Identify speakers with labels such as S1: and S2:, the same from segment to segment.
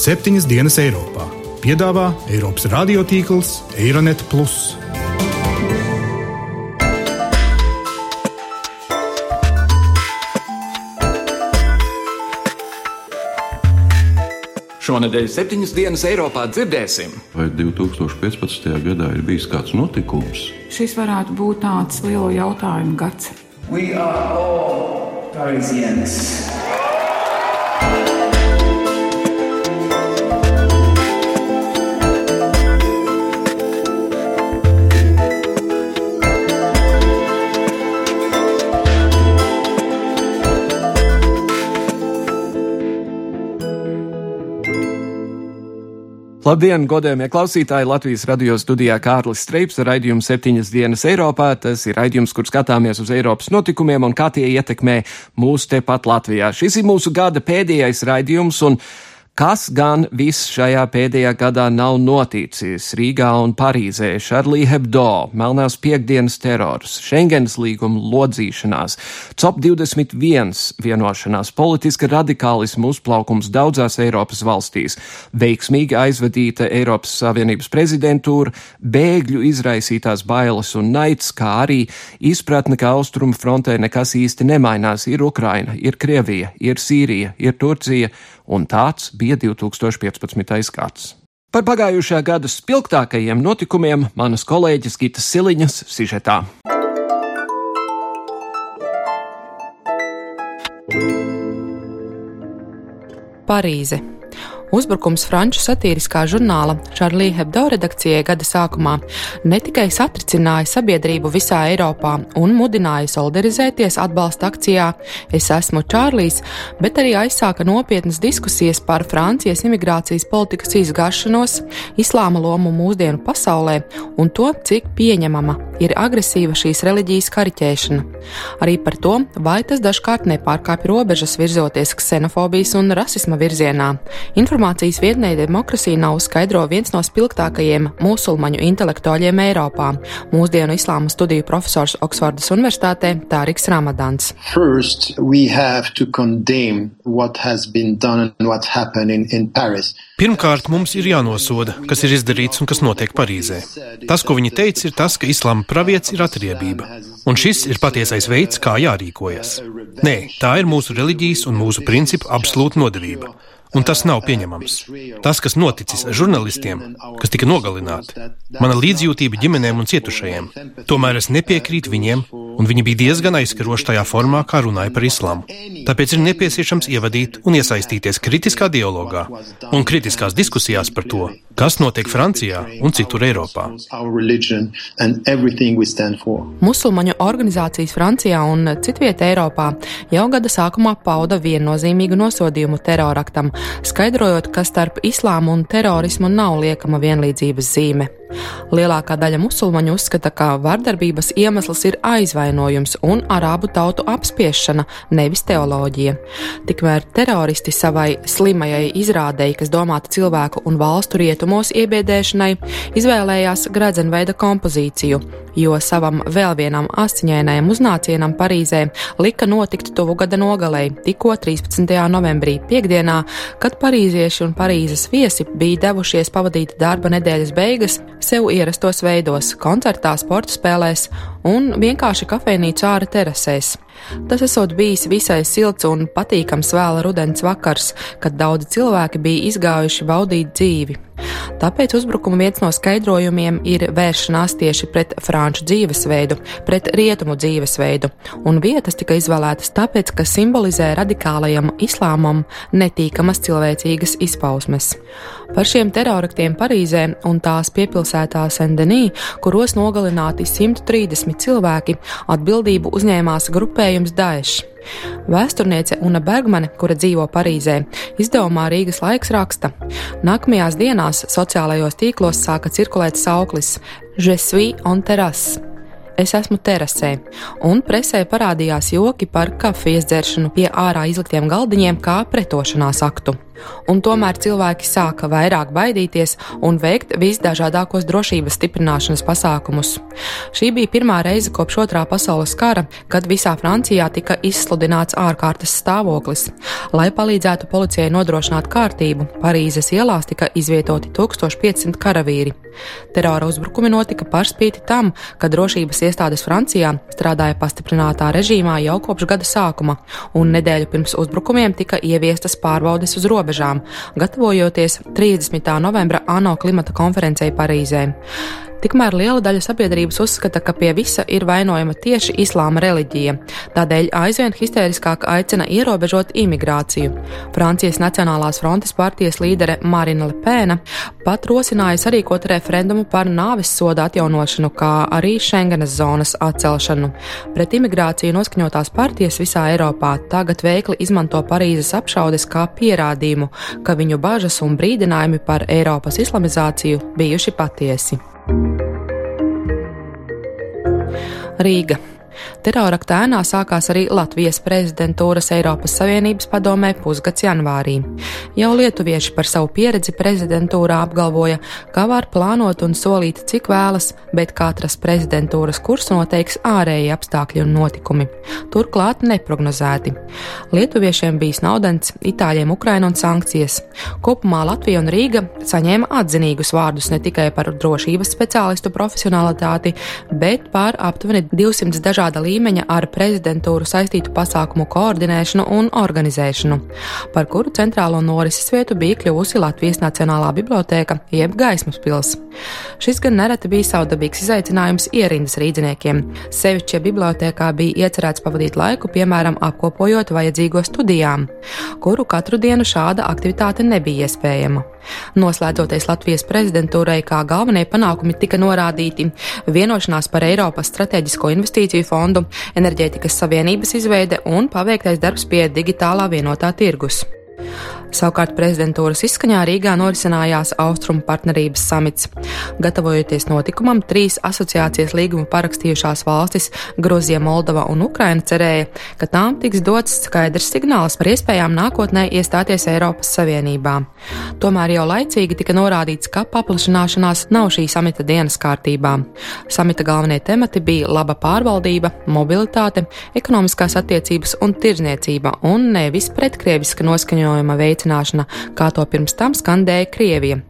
S1: septiņas dienas Eiropā. Piedāvā Eiropas radiotīkls Eironet.
S2: Šonadēļ septiņas dienas Eiropā dzirdēsim.
S3: Vai 2015. gadā ir bijis kāds notikums?
S4: Šis varētu būt tāds liels jautājumu gads.
S5: We are all Parisians.
S6: Labdien, godējumie klausītāji! Latvijas radio studijā Kārlis Streips ar raidījumu septiņas dienas Eiropā. Tas ir raidījums, kur skatāmies uz Eiropas notikumiem un kā tie ietekmē mūsu tepat Latvijā. Šis ir mūsu gada pēdējais raidījums un Kas gan viss šajā pēdējā gadā nav noticis? Rīgā un Parīzē, Šarlī Hebdo, Melnās piekdienas terors, Schengens līguma lodzīšanās, COP 21 vienošanās, politiska radikālisma uzplaukums daudzās Eiropas valstīs, veiksmīgi aizvadīta Eiropas Savienības prezidentūra, bēgļu izraisītās bailes un naids, kā arī izpratne, ka austrumu frontē nekas īsti nemainās, ir Ukraina, ir Krievija, ir Sīrija, ir Turcija un tāds bija 2015. gads. Par pagājušā gada spilgtākajiem notikumiem manas kolēģis Gitas Siliņas sižetā.
S7: Parīze Uzbrukums franču satīriskā žurnāla Charlie Hebdo redakcijai gada sākumā ne tikai satricināja sabiedrību visā Eiropā un mudināja solidarizēties atbalsta akcijā Es esmu Čārlijs, bet arī aizsāka nopietnas diskusijas par Francijas imigrācijas politikas izgāšanos, islāma lomu mūsdienu pasaulē un to, cik pieņemama ir agresīva šīs reliģijas kariķēšana. Arī par to, vai tas dažkārt nepārkāpj robežas virzoties ksenofobijas un rasisma virzienā. Inform Informācijas vietnē Demokrasija nav skaidro viens no spilgtākajiem musulmaņu intelektuāļiem Eiropā - mūsdienu islāma studiju profesors Oksfordas Universitātē Tāriks Ramadans.
S8: First,
S9: Pirmkārt, mums ir jānosoda, kas ir izdarīts un kas notiek Parīzē. Tas, ko viņi teica, ir tas, ka islāma pravietis ir atriebība. Un šis ir patiesais veids, kā jārīkojas. Nē, tā ir mūsu reliģijas un mūsu principu absolūta nodevība. Un tas nav pieņemams. Tas, kas noticis žurnālistiem, kas tika nogalināti, mana līdzjūtība ģimenēm un cietušajiem, tomēr es nepiekrītu viņiem, un viņi bija diezgan aizskaroši tajā formā, kā runāja par islāmu. Tāpēc ir nepieciešams ievadīt un iesaistīties kritiskā dialogā un kritiskās diskusijās par to, kas notiek Francijā un citur Eiropā.
S7: Musulmaņu organizācijas Francijā un citvietē Eiropā jau gada sākumā pauda viennozīmīgu nosodījumu teroraktam, skaidrojot, ka starp islāmu un terorismu nav liekama vienlīdzības zīme. Lielākā daļa musulmaņu uzskata, ka vardarbības iemesls ir aizvainojums un arābu tautu apspiešana, nevis teoloģija. Tikmēr teroristi savai slimajai izrādēji, kas domāta cilvēku un valstu rietumos iebiedēšanai, izvēlējās gredzenveida kompozīciju, jo savam vēl vienam asiņainajam uznācienam Parīzē lika notikt tuvu gada nogalē, tikko 13. novembrī, piekdienā, kad parīzieši un Parīzes viesi bija devušies pavadīt darba nedēļas beigas sev ierastos veidos - koncertā, sporta spēlēs un vienkārši kafejnīcu ārā terasēs. Tas esot bijis visai silts un patīkams vēla rudens vakars, kad daudzi cilvēki bija izgājuši baudīt dzīvi. Tāpēc uzbrukuma viens no skaidrojumiem ir vēršanās tieši pret franču dzīvesveidu, pret rietumu dzīvesveidu, un vietas tika izvēlētas tāpēc, ka simbolizē radikālajam islāmam netīkamas cilvēcīgas izpausmes. Par šiem teroraktiem Parīzē un tās piepilsētā Sendenī, kuros nogalināti 130 cilvēki, atbildību uzņēmās grupējums Daesh. Vēsturniece Una Bergmane, kura dzīvo Parīzē, izdevumā Rīgas laiks raksta: Nākamajās dienās sociālajos tīklos sāka cirkulēt sauklis Je suis on terrasse. Es esmu terasē, un presē parādījās joki par kafijas dzeršanu pie ārā izliktiem galdiņiem kā pretošanās aktu. Un tomēr cilvēki sāka vairāk baidīties un veikt visdažādākos drošības stiprināšanas pasākumus. Šī bija pirmā reize kopš otrā pasaules kara, kad visā Francijā tika izsludināts ārkārtas stāvoklis. Lai palīdzētu policijai nodrošināt kārtību, Parīzes ielās tika izvietoti 1500 karavīri. Terora uzbrukumi notika par spīti tam, ka drošības iestādes Francijā strādāja pastiprinātā režīmā jau kopš gada sākuma, un nedēļu pirms uzbrukumiem tika ieviestas pārbaudes uz robežām, gatavojoties 30. novembra ANO klimata konferencei Parīzē. Tikmēr liela daļa sabiedrības uzskata, ka pie visa ir vainojama tieši islāma reliģija, tādēļ aizvien histēriskāk aicina ierobežot imigrāciju. Francijas Nacionālās frontes partijas līdere Marina Lepēna pat rosināja sarīkot referendumu par nāvis soda atjaunošanu, kā arī Schengenas zonas atcelšanu. Pret imigrāciju noskaņotās partijas visā Eiropā tagad veikli izmanto Parīzes apšaudes kā pierādījumu, ka viņu bažas un brīdinājumi par Eiropas islamizāciju bijuši patiesi. Rīga. Terorakta ēnā sākās arī Latvijas prezidentūras Eiropas Savienības padomē pusgads janvārī. Jau lietuvieši par savu pieredzi prezidentūrā apgalvoja, ka var plānot un solīt cik vēlas, bet katras prezidentūras kursu noteiks ārēji apstākļi un notikumi. Turklāt neprognozēti. Lietuviešiem bija naudens, itāļiem Ukraina un sankcijas. Kopumā Latvija un Rīga saņēma atzinīgus vārdus ne tikai par drošības speciālistu profesionalitāti, bet par aptuveni 200 dažāda līmeņa ar prezidentūru saistītu pasākumu koordinēšanu un organizēšanu, par kuru centrālo norises vietu bija kļuvusi Latvijas Nacionālā bibliotēka jeb Gaismas pils. Šis gan nereti bija savdabīgs izaicinājums ierindas rīdziniekiem. Sevišķi, ja bibliotēkā bija iecerēts pavadīt laiku, piemēram, apkopojot vajadzīgo studijām, kuru katru dienu šāda aktivitāte nebija iespējama. Noslēdzoties Latvijas prezidentūrai, kā galvenie panākumi tika norādīti vienošanās par Eiropas strateģisko investīciju fondu, enerģētikas savienības izveide un paveiktais darbs pie digitālā vienotā tirgus. Savukārt prezidentūras izskaņā Rīgā norisinājās Austrumu partnerības samits. Gatavojoties notikumam, trīs asociācijas līgumu parakstījušās valstis - Gruzija, Moldova un Ukraina cerēja, ka tām tiks dots skaidrs signāls par iespējām nākotnē iestāties Eiropas Savienībā. Tomēr jau laicīgi tika norādīts, ka paplašināšanās nav šī samita dienas kārtībā. Samita galvenie temati bija laba pārvaldība, mobilitāte, ekonomiskās attiecības un tirzniecība, un nevis pretkrieviska noskaņojuma veicināšana, kā to pirms tam skandēja Krievija.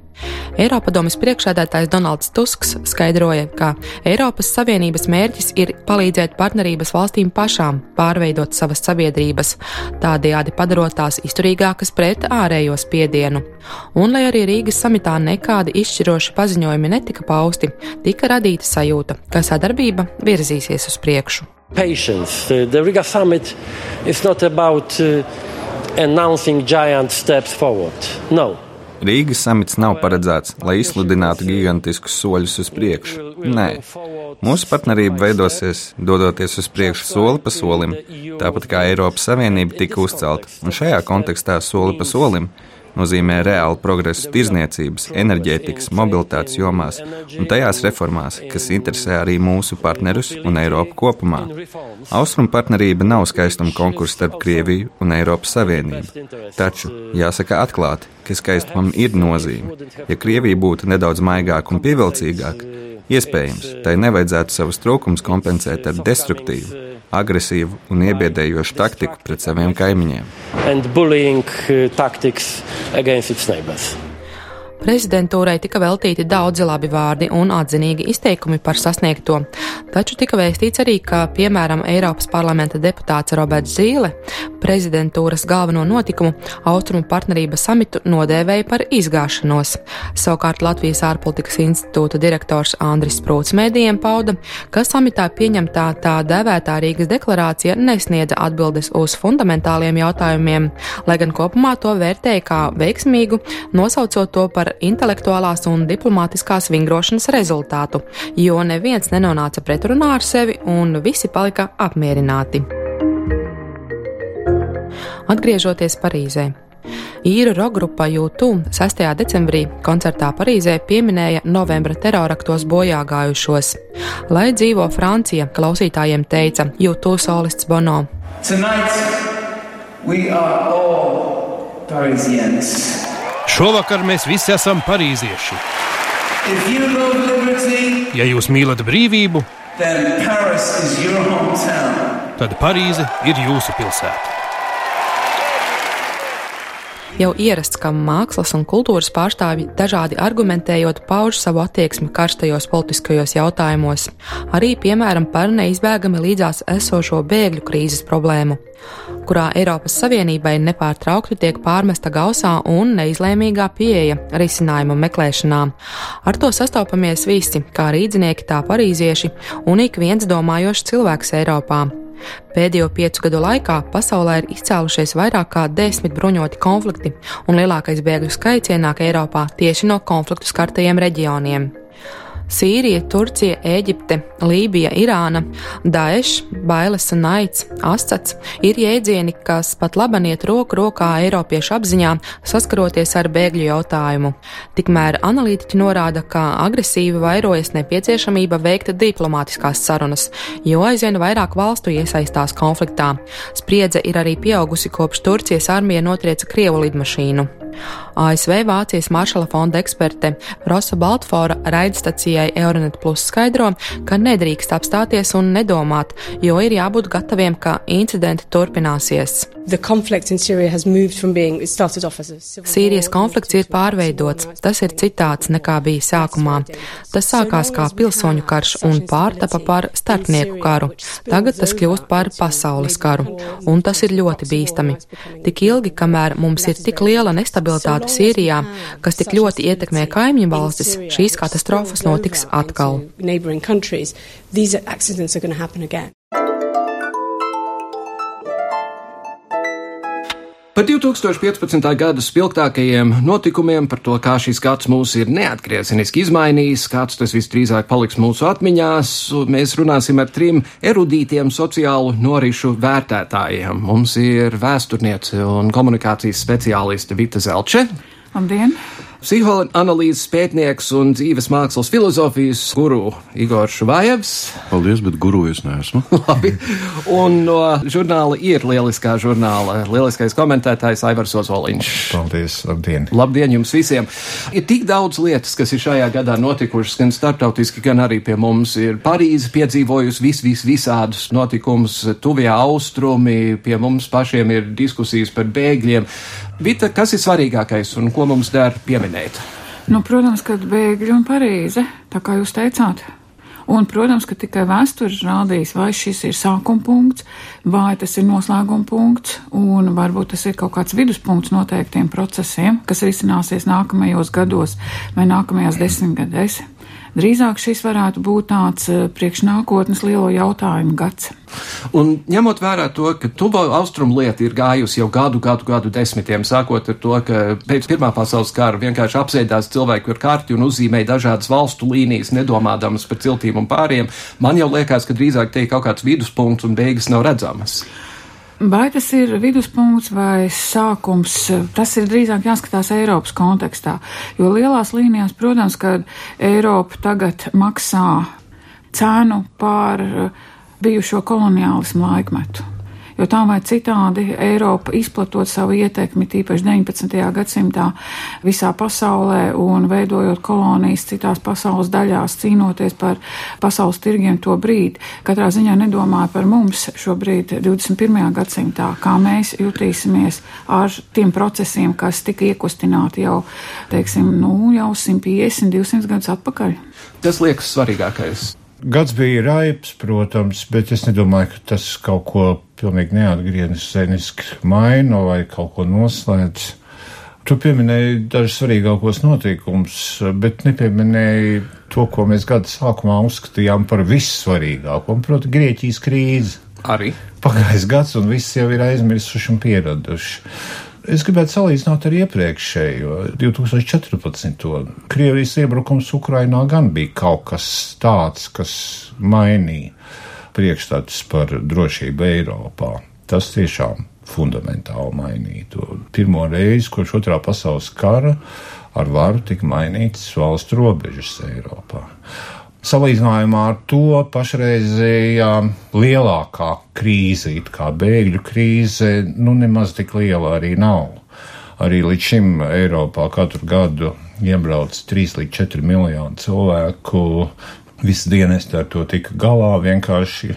S7: Eiropadomes priekšsēdētājs Donalds Tusks skaidroja, ka Eiropas Savienības mērķis ir palīdzēt partnerības valstīm pašām pārveidot savas sabiedrības, tādējādi padarot tās izturīgākas pret ārējo spiedienu. Un, lai arī Rīgas samitā nekādi izšķiroši paziņojumi netika pausti, tika radīta sajūta, ka sadarbība virzīsies uz priekšu.
S8: Patience. The Riga summit is not about uh, announcing giant steps forward. No.
S10: Rīgas samits nav paredzēts, lai izsludinātu gigantiskus soļus uz priekšu. Nē, mūsu partnerība veidosies, dodoties uz priekšu soli pa solim, tāpat kā Eiropas Savienība tika uzcelta, un šajā kontekstā soli pa solim nozīmē reālu progresu tirzniecības, enerģētikas, mobilitātes jomās un tajās reformās, kas interesē arī mūsu partnerus un Eiropu kopumā. Austrumu partnerība nav skaistuma konkurss starp Krieviju un Eiropas Savienību. Taču, jāsaka atklāti, ka skaistumam ir nozīme. Ja Krievija būtu nedaudz maigāka un pievilcīgāka, iespējams, tai nevajadzētu savus trūkumus kompensēt ar destruktīvu agresīvu un iebiedējošu taktiku pret saviem kaimiņiem.
S7: Prezidentūrai tika veltīti daudzi labi vārdi un atzinīgi izteikumi par sasniegto, taču tika vēstīts arī, ka, piemēram, Eiropas parlamenta deputāts Roberts Zīle prezidentūras galveno notikumu Austrumu partnerības samitu nodēvēja par izgāšanos. Savukārt Latvijas ārpolitikas institūta direktors Andris Sprūts mēdījiem pauda, ka samitā pieņemtā tā dēvētā Rīgas deklarācija nesniedza atbildes uz fundamentāliem jautājumiem, lai gan kopumā to vērtēja kā veiksmīgu, nosaucot to par intelektuālās un diplomātiskās vingrošanas rezultātu, jo neviens nenonāca pretrunā ar sevi un visi palika apmierināti. Atgriežoties Parīzē. Īru rokgrupa YouTube 6. decembrī koncertā Parīzē pieminēja novembra teroraktos bojā gājušos. Lai dzīvo Francija, klausītājiem teica YouTube solists Bono. Tonight we are all
S5: Parisiens.
S9: Šovakar mēs visi esam parīzieši. Ja jūs mīlat brīvību, tad Parīze ir jūsu pilsēta.
S7: Jau ierasts, ka mākslas un kultūras pārstāvji dažādi argumentējot pauž savu attieksmi karstajos politiskajos jautājumos, arī piemēram par neizbēgami līdzās esošo bēgļu krīzes problēmu, kurā Eiropas Savienībai nepārtraukti tiek pārmesta gausā un neizlēmīgā pieeja risinājuma meklēšanā. Ar to sastopamies visi, kā rīdzinieki, tā parīzieši un ik viens domājošs cilvēks Eiropā. Pēdējo piecu gadu laikā pasaulē ir izcēlušies vairāk kā desmit bruņoti konflikti, un lielākais bēgļu skaits ienāk Eiropā tieši no konfliktu skartajiem reģioniem. Sīrija, Turcija, Eģipte, Lībija, Irāna, Daesh, Bailes un Naids, Asats ir jēdzieni, kas pat laban iet roku rokā Eiropiešu apziņā, saskaroties ar bēgļu jautājumu. Tikmēr analītiķi norāda, ka agresīvi vairojas nepieciešamība veikt diplomātiskās sarunas, jo aizvien vairāk valstu iesaistās konfliktā. Spriedze ir arī pieaugusi kopš Turcijas armija notrieca Krievu lidmašīnu. ASV Vācijas Maršala fonda eksperte Rosa Baltfora raidstacijai Euronet Plus skaidro, ka nedrīkst apstāties un nedomāt, jo ir jābūt gataviem, ka incidenti turpināsies. Sīrijas konflikts ir pārveidots, tas ir citāds nekā bija sākumā. Tas sākās kā pilsoņu karš un pārtapa par starpnieku karu. Tagad tas kļūst par pasaules karu, un tas ir ļoti bīstami. Tik ilgi, kamēr mums ir tik liela nestabilitāte Sīrijā, kas tik ļoti ietekmē kaimiņu valstis, šīs katastrofas notiks atkal.
S6: Par 2015. gada spilgtākajiem notikumiem, par to, kā šis gads mūs ir neatgriezeniski izmainījis, kāds tas visdrīzāk paliks mūsu atmiņās, mēs runāsim ar trim erudītiem sociālu norišu vērtētājiem. Mums ir vēsturniece un komunikācijas speciāliste Vita Zelče.
S4: Labdien!
S6: Psihoanalīzes pētnieks un dzīves mākslas filozofijas guru Igor Švājevs.
S3: Paldies, bet guru es neesmu.
S6: Labi. Un no žurnāla ir lieliskā žurnāla, lieliskais komentētājs Aivars Ozoliņš.
S1: Paldies, labdien!
S6: Labdien jums visiem! Ir tik daudz lietas, kas ir šajā gadā notikušas, gan starptautiski, gan arī pie mums. Ir Parīze piedzīvojusi vis, vis, visādus notikumus, tuvie austrumi, pie mums pašiem ir diskusijas par bēgļiem. Vita, kas ir svarīgākais un ko mums dara pieminēt?
S4: Nu, protams, ka bēgļi un Parīze, tā kā jūs teicāt. Un, protams, ka tikai vēsture rādīs, vai šis ir sākuma punkts, vai tas ir noslēguma punkts, un varbūt tas ir kaut kāds viduspunkts noteiktiem procesiem, kas risināsies nākamajos gados vai nākamajās desmitgadēs. Drīzāk šis varētu būt tāds priekšnākotnes lielo jautājumu gads.
S6: Un ņemot vērā to, ka tuvo austrumu lieta ir gājusi jau gadu, gadu, gadu desmitiem, sākot ar to, ka pēc Pirmā pasaules kara vienkārši apsēdās cilvēki ar karti un uzzīmēja dažādas valstu līnijas, nedomādams par ciltīm un pāriem, man jau liekas, ka drīzāk te ir kaut kāds viduspunkts un beigas nav redzamas.
S4: Vai tas ir viduspunkts vai sākums, tas ir drīzāk jāskatās Eiropas kontekstā, jo lielās līnijās, protams, ka Eiropa tagad maksā cenu par bijušo koloniālismu laikmetu. Jo tā vai citādi Eiropa izplatot savu ietekmi, tīpaši 19. gadsimtā visā pasaulē un veidojot kolonijas citās pasaules daļās, cīnoties par pasaules tirgiem to brīdi, katrā ziņā nedomāja par mums šobrīd 21. gadsimtā, kā mēs jutīsimies ar tiem procesiem, kas tika iekustināti jau, teiksim, nu, jau 150, 200 gadus atpakaļ.
S6: Tas liekas svarīgākais.
S1: Gads bija raips, protams, bet es nedomāju, ka tas kaut ko pilnīgi neatgriezeniski maina vai kaut ko noslēdz. Tu pieminēji dažus svarīgākos notikumus, bet nepieminēji to, ko mēs gada sākumā uzskatījām par vissvarīgāko, proti, Grieķijas krīzi.
S6: Arī.
S1: Pagājis gads, un viss jau ir aizmirsuši un pieraduši. Es gribētu salīdzināt ar iepriekšējo, 2014. Krievijas iebrukums Ukrainā gan bija kaut kas tāds, kas mainīja priekšstats par drošību Eiropā. Tas tiešām fundamentāli mainīja to. Pirmo reizi, kopš otrā pasaules kara, ar varu tika mainītas valstu robežas Eiropā. Salīdzinājumā ar to pašreizējā lielākā krīze, kā bēgļu krīze, nu nemaz tik liela arī nav. Arī līdz šim Eiropā katru gadu iebrauc 3 līdz 4 miljoni cilvēku. Visi dienesti ar to tika galā vienkārši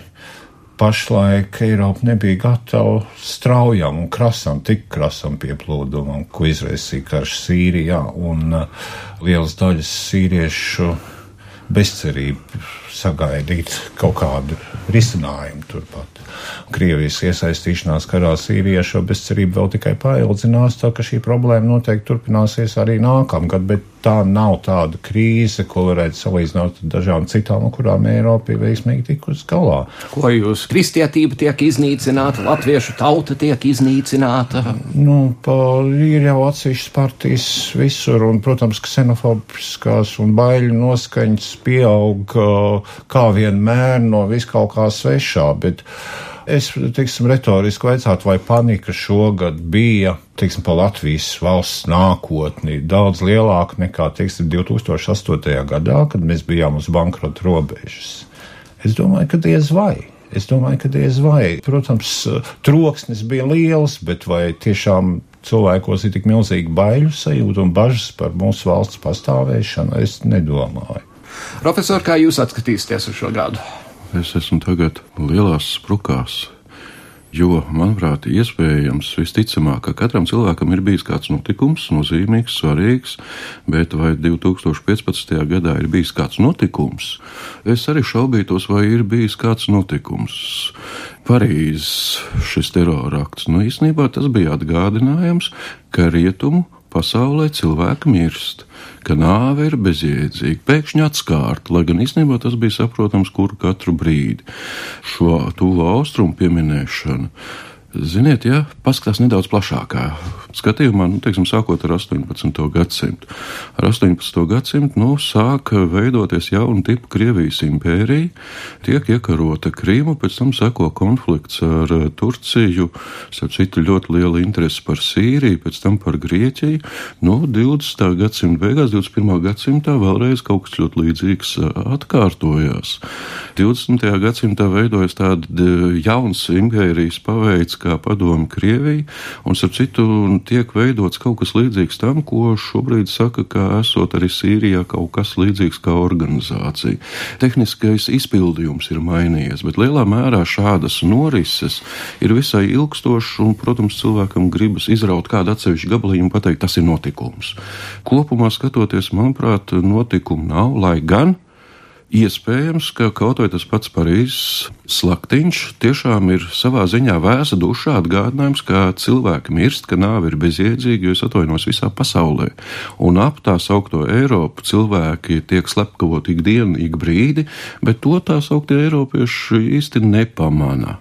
S1: pašlaik Eiropa nebija gatava straujam un krasam, tik krasam pieplūdumam, ko izraisīja karš Sīrijā, un uh, lielas daļas sīriešu bezcerību sagaidīt kaut kādu risinājumu turpat. Krievijas iesaistīšanās karā Sīrijā šo bezcerību vēl tikai paildzinās, tā ka šī problēma noteikti turpināsies arī nākamgad, bet tā nav tāda krīze, ko varētu salīdzināt ar dažām citām, kurām Eiropa ir veiksmīgi tikusi galā.
S6: Ko jūs kristietība tiek iznīcināta, latviešu tauta tiek iznīcināta?
S1: Nu, pa, ir jau atsevišķas partijas visur, un, protams, ksenofobiskās un baiļu noskaņas pieaug kā vienmēr no viskaut kā svešā, bet Es, teiksim, retoriski vaicātu, vai panika šogad bija, teiksim, pa Latvijas valsts nākotni daudz lielāka nekā, teiksim, 2008. gadā, kad mēs bijām uz bankrota robežas. Es domāju, ka diez vai. Es domāju, ka diez vai. Protams, troksnis bija liels, bet vai tiešām cilvēkos ir tik milzīgi baiļu sajūta un bažas par mūsu valsts pastāvēšanu, es nedomāju.
S6: Profesor, kā jūs atskatīsieties uz šo gadu?
S3: es esmu tagad lielās sprukās. Jo, manuprāt, iespējams, visticamāk, ka katram cilvēkam ir bijis kāds notikums, nozīmīgs, svarīgs, bet vai 2015. gadā ir bijis kāds notikums, es arī šaubītos, vai ir bijis kāds notikums. Parīzes šis terorakts, nu īstenībā tas bija atgādinājums, ka rietumu pasaulē cilvēki mirst, ka nāve ir bezjēdzīga, pēkšņi atskārta, lai gan īstenībā tas bija saprotams, kuru katru brīdi. Šo tuvo austrumu pieminēšanu Ziniet, ja paskatās nedaudz plašākā skatījumā, nu, teiksim, sākot ar 18. gadsimtu. Ar 18. gadsimtu nu, sāk veidoties jauna tipa Krievijas impērija, tiek iekarota Krīma, pēc tam seko konflikts ar Turciju, starp citu ļoti liela interese par Sīriju, pēc tam par Grieķiju. Nu, 20. gadsimta beigās, 21. gadsimtā vēlreiz kaut kas ļoti līdzīgs atkārtojās. 20. gadsimtā veidojas tāda jauns impērijas paveids, kā padomu Krievija, un, starp citu, tiek veidots kaut kas līdzīgs tam, ko šobrīd saka, ka esot arī Sīrijā kaut kas līdzīgs kā organizācija. Tehniskais izpildījums ir mainījies, bet lielā mērā šādas norises ir visai ilgstošas, un, protams, cilvēkam gribas izraut kādu atsevišķu gabaliņu un pateikt, tas ir notikums. Kopumā skatoties, manuprāt, notikumu nav, lai gan Iespējams, ka kaut vai tas pats Parīzes slaktiņš tiešām ir savā ziņā vēsa dušā atgādinājums, ka cilvēki mirst, ka nāve ir bezjēdzīga, jo es atvainos visā pasaulē. Un ap tā saukto Eiropu cilvēki tiek slepkavot ikdienu, ik brīdi, bet to tā sauktie Eiropieši īsti nepamana.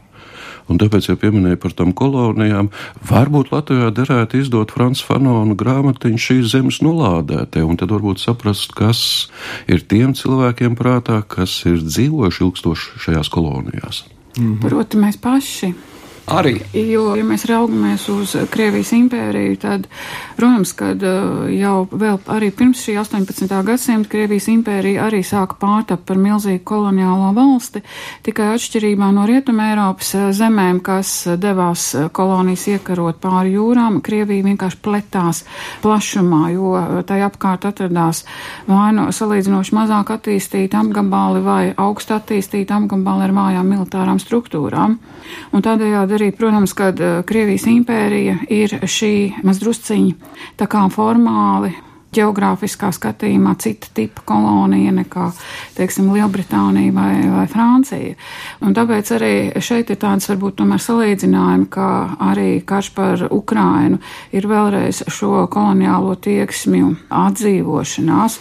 S3: Un tāpēc, ja pieminēju par tām kolonijām, varbūt Latvijā derētu izdot Frans Fanonu grāmatiņu šīs zemes nulādētē, un tad varbūt saprast, kas ir tiem cilvēkiem prātā, kas ir dzīvojuši ilgstoši šajās kolonijās.
S4: Mhm. Proti, mēs paši
S6: Arī.
S4: Jo, ja mēs raugamies uz Krievijas impēriju, tad, protams, kad uh, jau vēl arī pirms šī 18. gadsimta Krievijas impērija arī sāka pārtapt par milzīgu koloniālo valsti, tikai atšķirībā no Rietuma Eiropas uh, zemēm, kas devās uh, kolonijas iekarot pāri jūrām, Krievija vienkārši pletās plašumā, jo tai apkārt atradās vai no salīdzinoši mazāk attīstīti apgabali vai augst attīstīti apgabali ar vājām militārām struktūrām. Un tādējādi arī, protams, kad eh, Krievijas impērija ir šī mazdrusciņa tā kā formāli geogrāfiskā skatījumā cita tipa kolonija nekā, teiksim, Lielbritānija vai, vai Francija. Un tāpēc arī šeit ir tāds varbūt tomēr salīdzinājumi, ka arī karš par Ukrainu ir vēlreiz šo koloniālo tieksmju atdzīvošanās.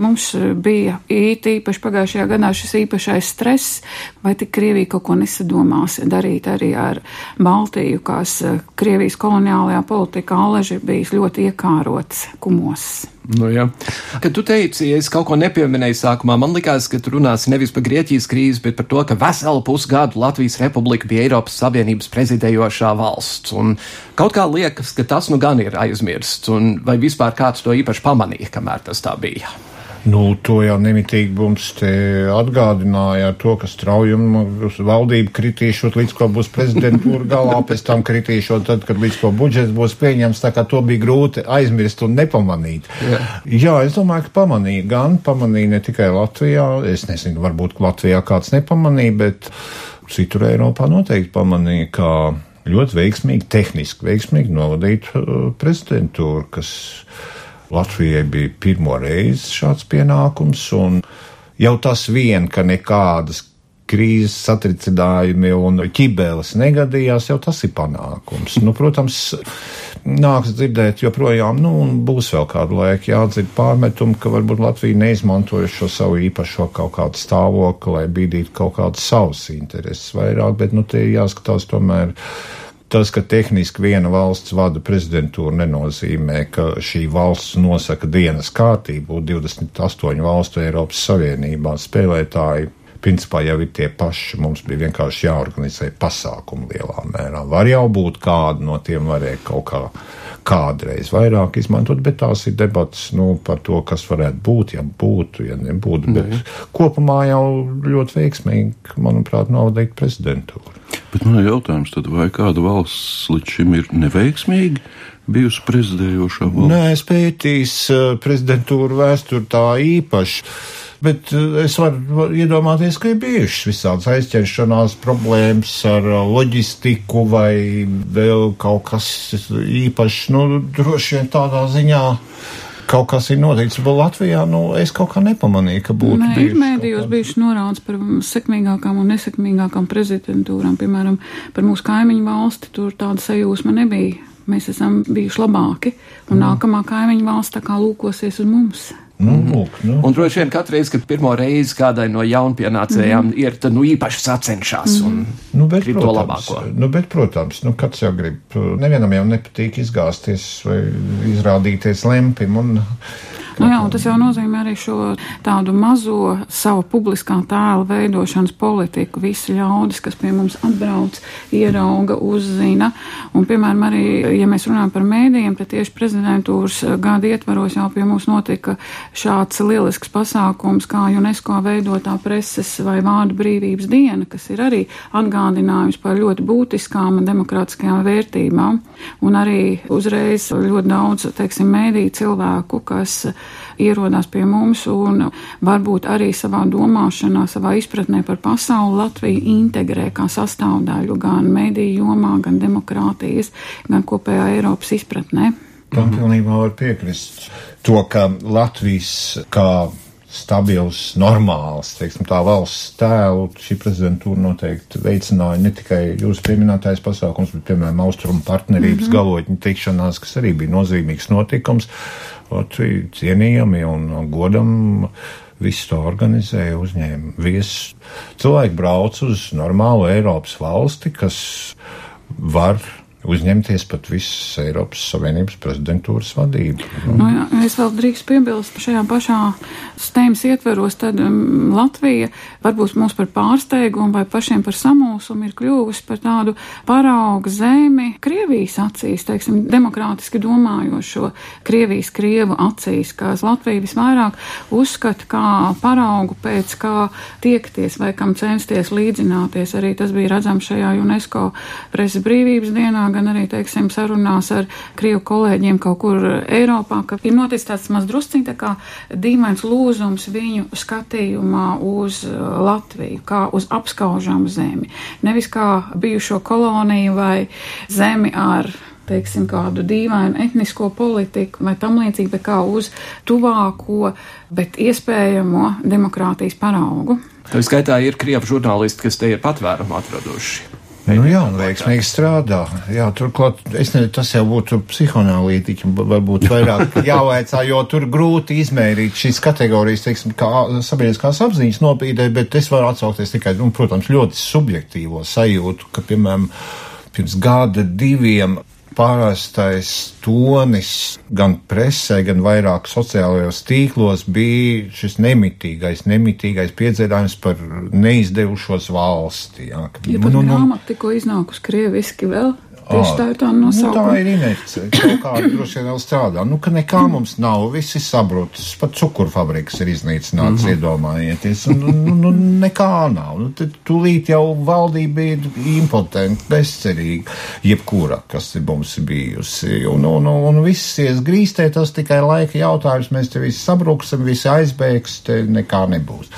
S4: Mums bija īpaši pagājušajā gadā šis īpašais stress, vai tik Krievija kaut ko nesadomās darīt arī ar Baltiju, kas eh, Krievijas koloniālajā politikā Aleži ir bijis ļoti iekārots kumos.
S6: Nu, ja. Kad tu teici, ja es kaut ko nepieminēju sākumā, man likās, ka tu runāsi nevis par Grieķijas krīzi, bet par to, ka veselu pusgadu Latvijas republika bija Eiropas Savienības prezidējošā valsts. Un kaut kā liekas, ka tas nu gan ir aizmirsts, un vai vispār kāds to īpaši pamanīja, kamēr tas tā bija.
S1: Nu, to jau nemitīgi mums atgādināja ar to, ka straujuma valdība kritīšot līdz ko būs prezidentūra galā, pēc tam kritīšot tad, kad līdz ko budžets būs pieņems, tā kā to bija grūti aizmirst un nepamanīt. Jā, Jā es domāju, ka pamanīja gan, pamanīja ne tikai Latvijā, es nezinu, varbūt Latvijā kāds nepamanīja, bet citur Eiropā noteikti pamanīja, ka ļoti veiksmīgi, tehniski veiksmīgi novadīt uh, prezidentūru, kas Latvijai bija pirmo reizi šāds pienākums, un jau tas vien, ka nekādas krīzes satricinājumi un ķibeles negadījās, jau tas ir panākums. Nu, protams, nāks dzirdēt joprojām, nu, un būs vēl kādu laiku jādzird pārmetumu, ka varbūt Latvija neizmantoja šo savu īpašo kaut kādu stāvokli, lai bīdītu kaut kādas savas intereses vairāk, bet, nu, te jāskatās tomēr tas, ka tehniski viena valsts vada prezidentūru, nenozīmē, ka šī valsts nosaka dienas kārtību. 28 valstu Eiropas Savienībā spēlētāji principā jau ir tie paši. Mums bija vienkārši jāorganizē pasākumu lielā mērā. Var jau būt kāda no tiem varēja kaut kā kādreiz vairāk izmantot, bet tās ir debats nu, par to, kas varētu būt, ja būtu, ja nebūtu. Bet mm. kopumā jau ļoti veiksmīgi, manuprāt, novadīt prezidentūru.
S3: Bet man ir jautājums, tad vai kāda valsts līdz šim ir neveiksmīga? Bijusi prezidējošā valsts?
S1: Nē, es pētīs prezidentūru vēsturi tā īpaši. Bet es varu iedomāties, ka ir bijušas visādas aizķeršanās problēmas ar loģistiku vai vēl kaut kas īpašs. Nu, droši vien tādā ziņā kaut kas ir noticis, bet Latvijā nu, es kaut kā nepamanīju, ka būtu.
S4: Nē, ir mēdījos bijuši norādes par sekmīgākām un nesekmīgākām prezidentūrām, piemēram, par mūsu kaimiņu valsti, tur tāda sajūsma nebija. Mēs esam bijuši labāki, un mm. nākamā kaimiņu valsts tā kā lūkosies uz mums.
S1: Nu, lūk, nu.
S6: Un droši vien katru reizi, kad pirmo reizi kādai no jaunpienācējām mm. ir, tad nu īpaši sacenšas mm. un
S1: nu, bet,
S6: grib
S1: protams,
S6: to labāko.
S1: Nu, bet, protams, nu, kāds jau grib, nevienam jau nepatīk izgāzties vai izrādīties lempim un
S4: Nu, jā, tas jau nozīmē arī šo tādu mazo savu publiskā tēla veidošanas politiku. Visi ļaudis, kas pie mums atbrauc, ierauga, uzzina. Un, piemēram, arī, ja mēs runājam par mēdījiem, tad tieši prezidentūras gada ietvaros jau pie mums notika šāds lielisks pasākums, kā UNESCO veidotā preses vai vārdu brīvības diena, kas ir arī atgādinājums par ļoti būtiskām un demokrātiskajām vērtībām. Un arī uzreiz ļoti daudz, teiksim, mēdīju cilvēku, kas ierodās pie mums un varbūt arī savā domāšanā, savā izpratnē par pasauli Latviju integrē kā sastāvdaļu gan mediju jomā, gan demokrātijas, gan kopējā Eiropas izpratnē.
S1: Tam pilnībā var piekrist. To, ka Latvijas kā stabils, normāls, teiksim, tā valsts tēlu šī prezidentūra noteikti veicināja ne tikai jūsu pieminētais pasākums, bet, piemēram, austrumu partnerības mm -hmm. galotņu tikšanās, kas arī bija nozīmīgs notikums. Latvija cienījami un godam visu to organizēja, uzņēma viesus. Cilvēki brauc uz normālu Eiropas valsti, kas var uzņemties pat visas Eiropas Savienības prezidentūras vadību.
S4: Nu, jā, es vēl drīkst piebilst šajā pašā stēmas ietveros, tad um, Latvija varbūt mums par pārsteigumu vai pašiem par samulsumu ir kļuvusi par tādu parauga zemi Krievijas acīs, teiksim, demokrātiski domājošo Krievijas Krievu acīs, kas Latvija visvairāk uzskata kā paraugu pēc kā tiekties vai kam censties līdzināties. Arī tas bija redzams šajā UNESCO preses brīvības dienā gan arī, teiksim, sarunās ar Krievu kolēģiem kaut kur Eiropā, ka ir noticis tāds maz drusciņ tā kā dīvains lūzums viņu skatījumā uz uh, Latviju, kā uz apskaužām zemi. Nevis kā bijušo koloniju vai zemi ar teiksim, kādu dīvainu etnisko politiku vai tam līdzīgi, bet kā uz tuvāko, bet iespējamo demokrātijas paraugu.
S6: Tā skaitā ir krievu žurnālisti, kas te ir patvērumu atraduši.
S1: Nu, jā, un veiksmīgi strādā. Jā, turklāt, es nezinu, tas jau būtu psihoanalītiķi, varbūt vairāk jāvaicā, jo tur grūti izmērīt šīs kategorijas, teiksim, kā sabiedriskās apziņas nopīdē, bet es varu atsaukties tikai, nu, protams, ļoti subjektīvo sajūtu, ka, piemēram, pirms gada diviem parastais tonis gan presē, gan vairāk sociālajos tīklos bija šis nemitīgais, nemitīgais piedzīvājums par neizdevušos valsti. Jā.
S4: Ja pat nu, nu, grāmata tikko iznākus krieviski vēl. Tieši tā ir tā
S1: Nu,
S4: nosaukuma.
S1: tā ir inerce. Kaut kā droši vien vēl strādā. Nu, ka nekā mums nav, viss ir sabrucis. Pat cukurfabriks ir iznīcināts, mm -hmm. iedomājieties. Un, nu, nu, nekā nav. Nu, tad tūlīt jau valdība ir impotenta, bezcerīga. Jebkura, kas ir mums bijusi. Un, un, un, un viss ies grīstē, tas tikai laika jautājums. Mēs te visi sabruksim, visi aizbēgs, te nekā nebūs.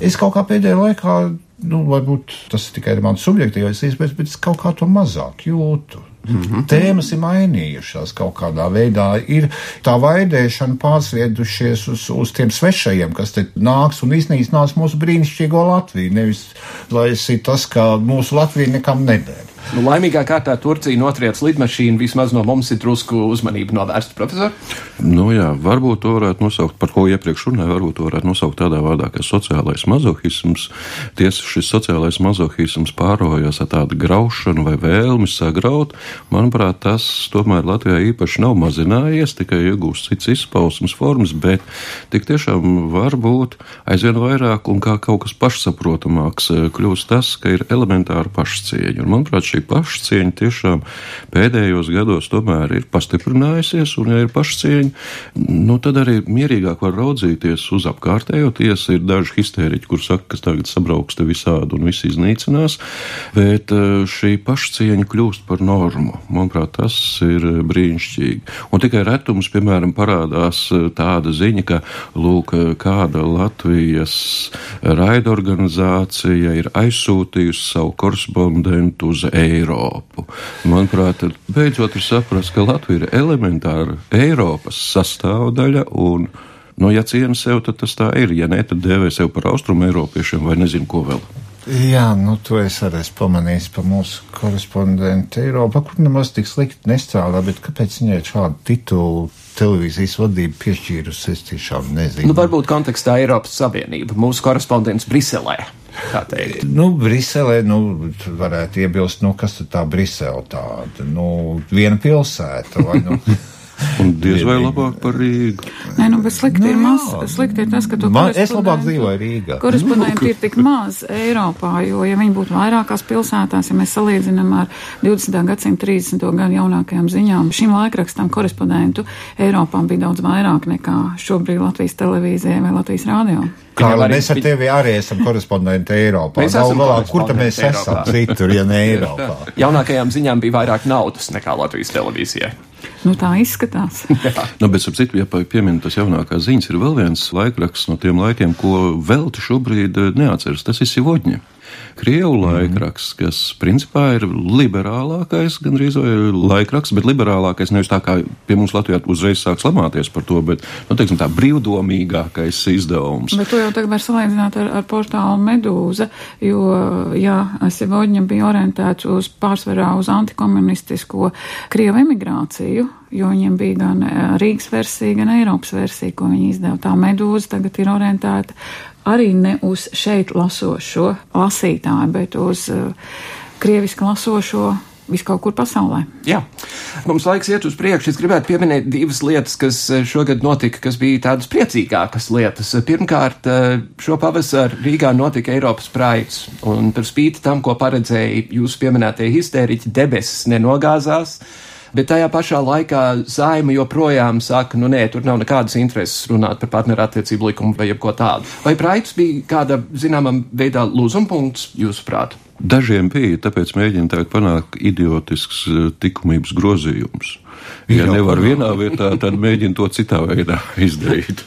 S1: Es kaut kā pēdējā laikā nu, varbūt tas ir tikai mans subjektīvais iespējas, bet es kaut kā to mazāk jūtu. Mm -hmm. Tēmas ir mainījušās kaut kādā veidā. Ir tā vaidēšana pārsviedušies uz, uz tiem svešajiem, kas te nāks un iznīcinās mūsu brīnišķīgo Latviju. Nevis, lai tas ir tas, ka mūsu Latvija nekam neder.
S6: Nu, laimīgā kārtā Turcija notriec lidmašīnu, vismaz no mums ir drusku uzmanība novērsta, profesor.
S3: Nu, jā, varbūt to varētu nosaukt, par ko iepriekš runāju, varbūt to varētu nosaukt tādā vārdā, kā sociālais mazohisms. Tiesa šis sociālais mazohisms pārojās ar tādu graušanu vai vēlmi sagraut. Manuprāt, tas tomēr Latvijā īpaši nav mazinājies, tikai iegūst cits izpausmes formas, bet tik tiešām var būt aizvien vairāk un kā kaut kas pašsaprotamāks eh, kļūst tas, ka ir elementāra pašcieņa. Un, manuprāt, šī pašcieņa tiešām pēdējos gados tomēr ir pastiprinājusies, un, ja ir pašcieņa, nu, tad arī mierīgāk var raudzīties uz apkārtējo. Tiesa ir daži histēriķi, kur saka, ka tagad sabrauks te visādi un viss iznīcinās, bet eh, šī pašcieņa kļūst par normu. Manuprāt, tas ir brīnišķīgi. Un tikai retums, piemēram, parādās eh, tāda ziņa, ka, lūk, kāda Latvijas raidorganizācija ir aizsūtījusi savu korespondentu uz Eiropu. Manuprāt, beidzot ir saprast, ka Latvija ir elementāra Eiropas sastāvdaļa un, nu, ja ciena sev, tad tas tā ir. Ja nē, tad dēvē sev par austrumu eiropiešiem vai nezinu ko vēl.
S1: Jā, nu to es arī esmu pamanījis par mūsu korespondentu Eiropā, kur nemaz tik slikti nestrādā, bet kāpēc viņai šādu titulu televīzijas vadība piešķīrusi, es tiešām nezinu.
S6: Nu, varbūt kontekstā Eiropas Savienība, mūsu korespondents Briselē.
S1: Nu, Briselē, nu, varētu iebilst, nu, kas tad tā Brisele tāda, nu, viena pilsēta, vai, nu.
S3: Un diez vai labāk par Rīgu.
S4: Nē, nu, bet slikti
S1: Nu,
S4: ir maz. Slikti ir tas, ka tu
S1: Man, es labāk dzīvoju Rīgā.
S4: Korespondenti ir tik maz Eiropā, jo, ja viņi būtu vairākās pilsētās, ja mēs salīdzinām ar 20. gadsimta 30. gadu jaunākajām ziņām, šim laikrakstam korespondentu Eiropā bija daudz vairāk nekā šobrīd Latvijas televīzijai vai Latvijas rādio.
S1: Kā lai
S6: arī
S1: mēs ar tevi arī esam korespondenti Eiropā?
S6: Mēs esam
S1: galā, kur tad mēs esam citur, ja ne Eiropā?
S6: Jaunākajām ziņām bija vairāk naudas nekā Latvijas televīzijai.
S4: Nu, tā izskatās.
S3: Nu, bet, ap citu, ja pa- piemin tas jaunākās ziņas, ir vēl viens laikraksts no tiem laikiem, ko velti šobrīd eh, neatceras. Tas ir Sivodņa. Krievu laikraksts, kas principā ir liberālākais, gandrīz vai laikraksts, bet liberālākais nevis tā kā pie mums Latvijā uzreiz sāks lamāties par to, bet, nu, teiksim tā, brīvdomīgākais izdevums.
S4: Bet to jau tagad var salīdzināt ar, ar portālu Medūza, jo, jā, Sivodņa bija orientēts uz pārsvarā uz antikomunistisko Krievu emigrāciju, jo viņiem bija gan eh, Rīgas versija, gan Eiropas versija, ko viņi izdeva. Tā Medūza tagad ir orientēta arī ne uz šeit lasošo lasītāju, bet uz uh, krieviski lasošo viskaut kur pasaulē.
S6: Jā, mums laiks iet uz priekšu. Es gribētu pieminēt divas lietas, kas eh, šogad notika, kas bija tādas priecīgākas lietas. Pirmkārt, eh, šo pavasaru Rīgā notika Eiropas praids, un par spīti tam, ko paredzēja jūsu pieminētie histēriķi, debesis nenogāzās. Bet tajā pašā laikā saima joprojām saka, nu nē, tur nav nekādas intereses runāt par partnerattiecību likumu vai jebko tādu. Vai praids bija kāda zināmā veidā lūzumpunkts, jūsuprāt?
S3: Dažiem bija, tāpēc mēģina tagad panākt idiotisks eh, likumības grozījums. Ja nevar vienā vietā, tad mēģina to citā veidā izdarīt.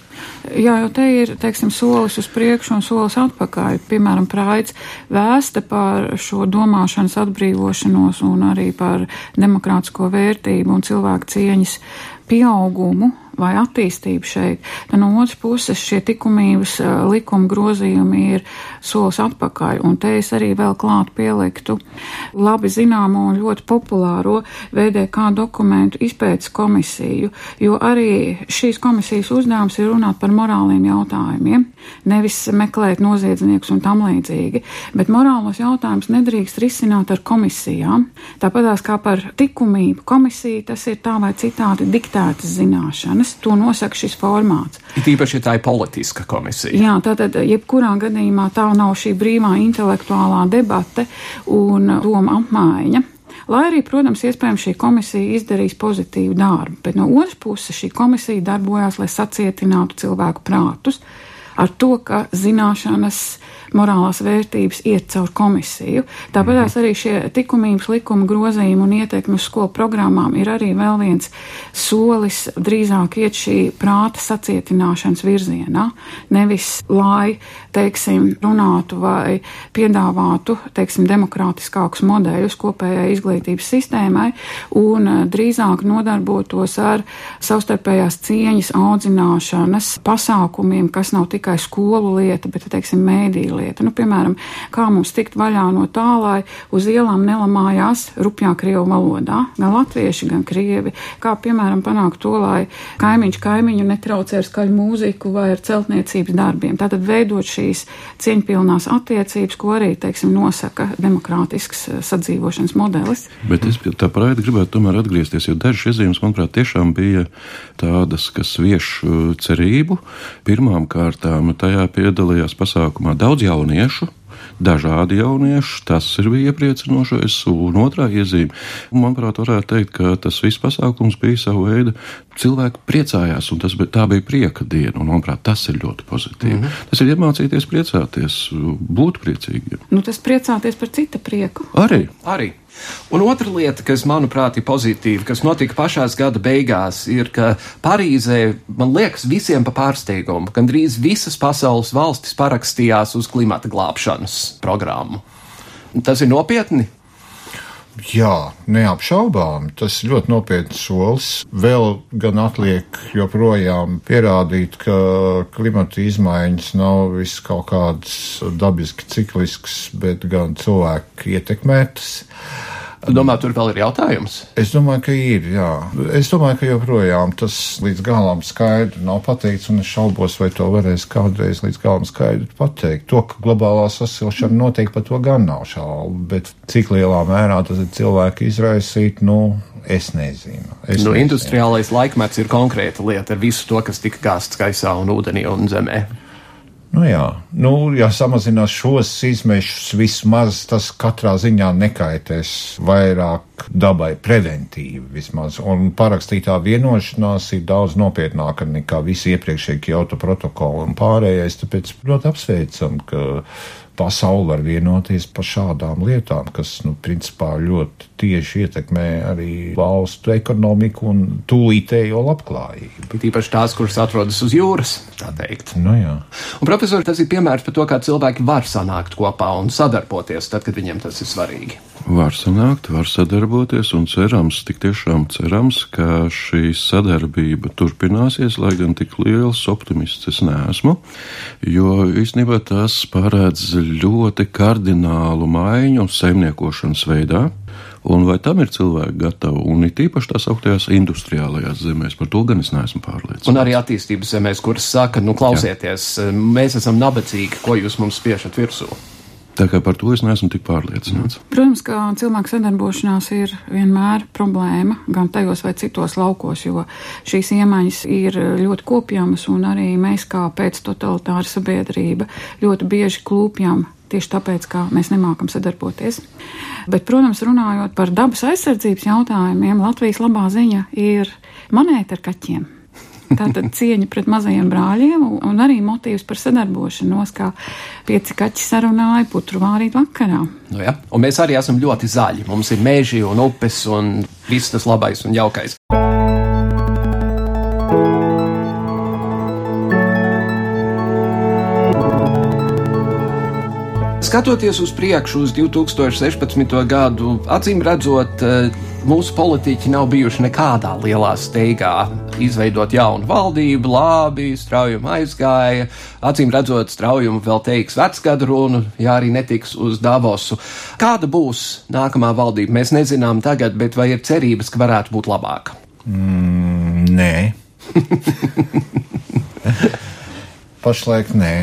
S4: Jā, jo te ir, teiksim, solis uz priekšu un solis atpakaļ. Piemēram, praids vēsta par šo domāšanas atbrīvošanos un arī par demokrātisko vērtību un cilvēku cieņas pieaugumu vai attīstību šeit. Tad no otras puses šie likumības eh, likuma grozījumi ir solis atpakaļ, un te es arī vēl klāt pieliktu labi zināmo un ļoti populāro VDK dokumentu izpētes komisiju, jo arī šīs komisijas uzdevums ir runāt par morāliem jautājumiem, nevis meklēt noziedzniekus un tam līdzīgi, bet morālos jautājumus nedrīkst risināt ar komisijām. Tāpatās kā par likumību komisija, tas ir tā vai citādi diktētas zināšanas, to nosaka šis formāts.
S6: It īpaši, ja tā ir politiska komisija.
S4: Jā, tātad, jebkurā gadījumā tā nav šī brīvā intelektuālā debate un doma apmaiņa. Lai arī, protams, iespējams šī komisija izdarīs pozitīvu darbu, bet no otras puses šī komisija darbojās, lai sacietinātu cilvēku prātus ar to, ka zināšanas morālās vērtības iet caur komisiju. Tāpat mm -hmm. arī šie likumības likuma grozījumi un ieteikumi uz skolu programmām ir arī vēl viens solis drīzāk iet šī prāta sacietināšanas virzienā, nevis lai, teiksim, runātu vai piedāvātu, teiksim, demokrātiskākus modeļus kopējai izglītības sistēmai un eh, drīzāk nodarbotos ar savstarpējās cieņas audzināšanas pasākumiem, kas nav tikai skolu lieta, bet, teiksim, mēdīja lieta. Nu, piemēram, kā mums tikt vaļā no tā, lai uz ielām nelamājās rupjā krievu valodā, gan latvieši, gan krievi. Kā, piemēram, panākt to, lai kaimiņš kaimiņu netraucē ar skaļu mūziku vai ar celtniecības darbiem. Tātad veidot šīs cieņpilnās attiecības, ko arī, teiksim, nosaka demokrātisks eh, sadzīvošanas modelis.
S3: Bet es pie tā praida gribētu tomēr atgriezties, jo dažas iezīmes, manuprāt, tiešām bija tādas, kas vieš eh, cerību. Pirmām kārtām tajā piedalījās pasākumā daudz jauniešu, dažādi jaunieši. Tas ir bija iepriecinošais. Un otrā iezīme, manuprāt, varētu teikt, ka tas viss pasākums bija sava veida. Cilvēki priecājās, un tas bija, tā bija prieka diena. Un, manuprāt, tas ir ļoti pozitīvi. Mm -hmm. Tas ir iemācīties priecāties, būt priecīgiem.
S4: Nu, tas priecāties par cita prieku.
S3: Arī.
S6: Arī. Un otra lieta, kas manuprāt ir pozitīva, kas notika pašās gada beigās, ir, ka Parīzē, man liekas, visiem pa pārsteigumu, gandrīz visas pasaules valstis parakstījās uz klimata glābšanas programmu. Tas ir nopietni.
S1: Jā, neapšaubām. Tas ir ļoti nopietns solis. Vēl gan atliek joprojām pierādīt, ka klimata izmaiņas nav viss kaut kādas dabiski cikliskas, bet gan cilvēku ietekmētas.
S6: Tu domā, tur vēl ir jautājums?
S1: Es domāju, ka ir. Jā. Es domāju, ka joprojām tas līdz galam skaidri nav pateikts, un es šaubos, vai to varēs kādreiz līdz galam skaidri pateikt. To, ka globālā sasilšana notiek, par to gan nav šaubu, bet cik lielā mērā tas ir cilvēku izraisīt, nu, es nezinu. Es
S6: Nu,
S1: nezinu.
S6: industriālais laikmets ir konkrēta lieta ar visu to, kas tika gāsts gaisā un ūdenī un zemē.
S1: Nu, jā, nu, ja samazinās šos izmešus, vismaz tas katrā ziņā nekaitēs vairāk dabai preventīvi vismaz. Un parakstītā vienošanās ir daudz nopietnāka nekā visi iepriekšējie Kyoto protokoli un pārējais, tāpēc ļoti apsveicam, ka pasauli var vienoties par šādām lietām, kas, nu, principā ļoti tieši ietekmē arī valstu ekonomiku un tūlītējo labklājību.
S6: It īpaši tās, kuras atrodas uz jūras, tā teikt.
S1: Nu, jā.
S6: Un, profesori, tas ir piemērs par to, kā cilvēki var sanākt kopā un sadarboties, tad, kad viņiem tas ir svarīgi.
S3: Var sanākt, var sadarboties, un cerams, tik tiešām cerams, ka šī sadarbība turpināsies, lai gan tik liels optimists es neesmu, jo īstenībā tas paredz ļoti kardinālu maiņu saimniekošanas veidā. Un vai tam ir cilvēki gatavi? Un it īpaši tās augtajās industriālajās zemēs, par to gan es neesmu pārliecināts.
S6: Un arī attīstības zemēs, kuras saka, nu, klausieties, mēs esam nabadzīgi, ko jūs mums spiežat virsū.
S3: Tā kā par to es neesmu tik pārliecināts.
S4: Protams, ka cilvēku sadarbošanās ir vienmēr problēma gan tajos vai citos laukos, jo šīs iemaņas ir ļoti kopjamas, un arī mēs, kā pēctotalitāra sabiedrība, ļoti bieži klūpjam tieši tāpēc, ka mēs nemākam sadarboties. Bet, protams, runājot par dabas aizsardzības jautājumiem, Latvijas labā ziņa ir monēta ar kaķiem. Tātad cieņa pret mazajiem brāļiem un arī motīvs par sadarbošanos, kā pieci kaķi sarunāja putru vārīt vakarā.
S6: Nu, ja? Un mēs arī esam ļoti zaļi. Mums ir meži un upes un viss tas labais un jaukais. Skatoties uz priekšu, uz 2016. gadu, acīm redzot, eh, mūsu politiķi nav bijuši nekādā lielā steigā izveidot jaunu valdību, labi, straujumi aizgāja. Acīm redzot, straujumi vēl teiks vecgadu runu, ja arī netiks uz Davosu. Kāda būs nākamā valdība? Mēs nezinām tagad, bet vai ir cerības, ka varētu būt labāka?
S1: Mm, nē. Pašlaik nē.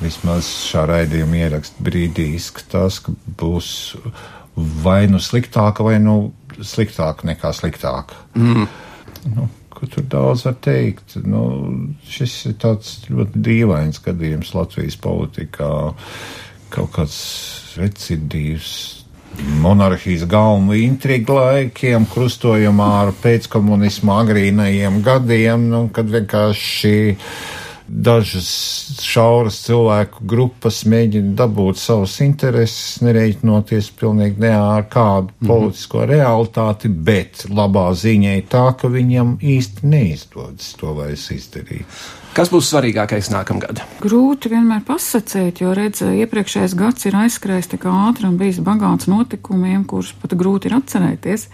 S1: Vismaz šā raidījuma ieraksta brīdī izskatās, ka būs vai nu sliktāka, vai nu sliktāka nekā sliktāka.
S6: Mm.
S1: Nu, ko tur daudz var teikt? Nu, šis ir tāds ļoti dīvains gadījums Latvijas politikā. Kaut kāds recidīvs monarhijas galvenu intrigu laikiem, krustojumā ar pēckomunismu agrīnajiem gadiem, nu, kad vienkārši dažas šauras cilvēku grupas mēģina dabūt savus intereses, nereiķinoties pilnīgi ne ar kādu
S3: Mhm.
S1: politisko realitāti, bet labā ziņa ir tā, ka viņam īsti neizdodas to vairs izdarīt.
S6: Kas būs svarīgākais nākamgad?
S4: Grūti vienmēr pasakīt, jo redz, iepriekšējais gads ir aizskrējis tik ātri un bijis bagāts notikumiem, kurus pat grūti ir atcerēties.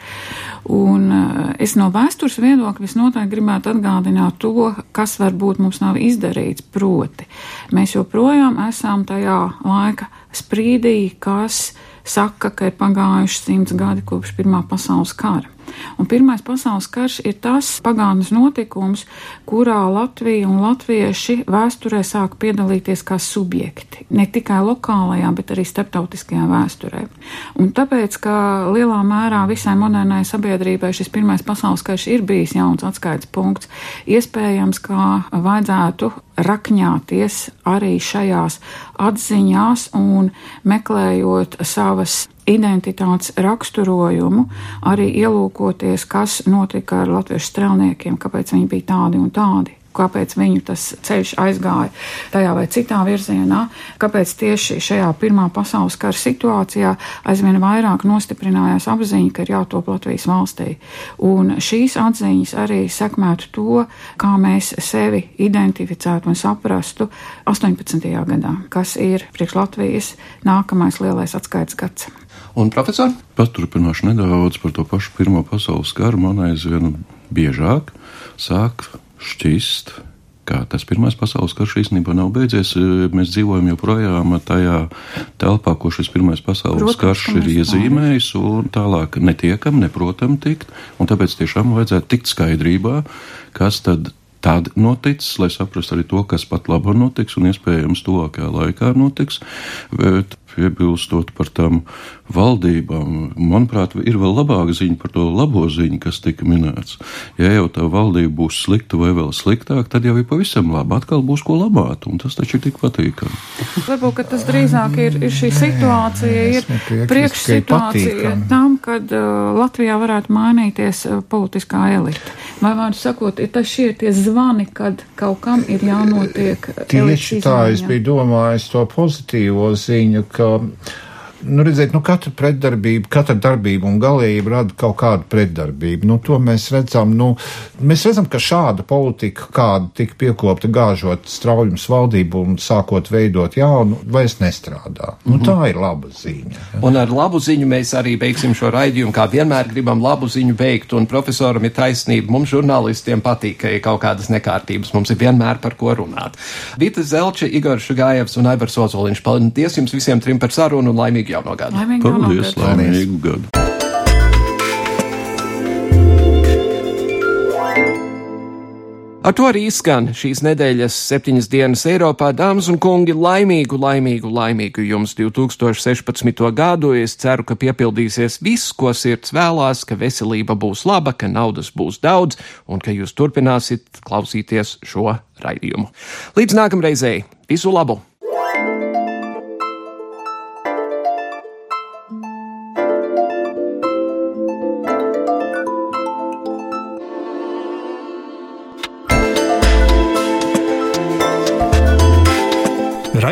S4: Un eh, es no vēstures viedokļa visnotaļ gribētu atgādināt to, kas varbūt mums nav izdarīts. Proti, mēs joprojām esam tajā laika sprīdī, kas saka, ka ir pagājuši simts gadi kopš Pirmā pasaules kara. Un Pirmais pasaules karš ir tas pagātnes notikums, kurā Latvija un latvieši vēsturē sāk piedalīties kā subjekti. Ne tikai lokālajā, bet arī starptautiskajā vēsturē. Un tāpēc, ka lielā mērā visai modernai sabiedrībai šis Pirmais pasaules karš ir bijis jauns atskaites punkts, iespējams, ka vajadzētu rakņāties arī šajās atziņās un meklējot savas identitātes raksturojumu, arī ielūkoties, kas notika ar latviešu strēlniekiem, kāpēc viņi bija tādi un tādi. Kāpēc viņu tas ceļš aizgāja tajā vai citā virzienā, kāpēc tieši šajā Pirmā pasaules kara situācijā aizvien vairāk nostiprinājās apziņa, ka ir jātop Latvijas valstī. Un šīs atziņas arī sekmētu to, kā mēs sevi identificētu un saprastu 18. gadā, kas ir priekš Latvijas nākamais lielais atskaites gads.
S6: Un profesor?
S3: Paturpināšu nedaudz par to pašu Pirmā pasaules karu. Man aizvien biežāk sāk šķist, ka tas Pirmais pasaules karš īstenībā nav beidzies. Mēs dzīvojam joprojām tajā telpā, ko šis Pirmais pasaules
S4: Protams,
S3: karš
S4: ka
S3: ir iezīmējis, un tālāk netiekam, neprotam tikt. Un tāpēc tiešām vajadzētu tikt skaidrībā, kas tad tad noticis, lai saprastu arī to, kas pat labi notiks un iespējams tuvākajā laikā notiks. Bet piebilstot par tām valdībām, manuprāt, ir vēl labāka ziņa par to labo ziņu, kas tika minēts. Ja jau tā valdība būs slikta vai vēl sliktāk, tad jau ir pavisam labi. Atkal būs ko labāt, un tas taču ir tik patīkami.
S4: Varbūt ka tas drīzāk ir, ir šī situācija, ir priekšsituācija tam, kad uh, Latvijā varētu mainīties uh, politiskā elite. Vai vārdu sakot, ir tas šie tie zvani, kad kaut kam ir jānotiek
S1: Tieši tā, es biju domājis to pozitīvo ziņu, ka, nu, redziet, nu, katra pretdarbība, katra darbība un galība rada kaut kādu pretdarbību. Nu, to mēs redzam, nu, mēs redzam, ka šāda politika, kāda tika piekopta gāžot straujums valdību un sākot veidot jaunu, vairs nestrādā. Nu, tā ir laba ziņa.
S6: Un ar labu ziņu mēs arī beigsim šo raidījumu, kā vienmēr gribam labu ziņu beigt, un profesoram ir taisnība. Mums žurnālistiem patīk, ka ir kaut kādas nekārtības, mums ir vienmēr par ko runāt. Vita Zelča, Igor Šugājevs un Aivars Ozoliņš, paldies jums visiem trim par sarunu un laimīgu jauno gadu!
S4: Laimīgi jauno
S3: Paldies,
S4: gadu.
S3: laimīgu gadu!
S6: Ar to arī izskan šīs nedēļas septiņas dienas Eiropā. Dāmas un kungi, laimīgu, laimīgu, laimīgu jums 2016. gadu. Es ceru, ka piepildīsies viss, ko sirds vēlās, ka veselība būs laba, ka naudas būs daudz un ka jūs turpināsiet klausīties šo raidījumu. Līdz nākamreizei, visu labu!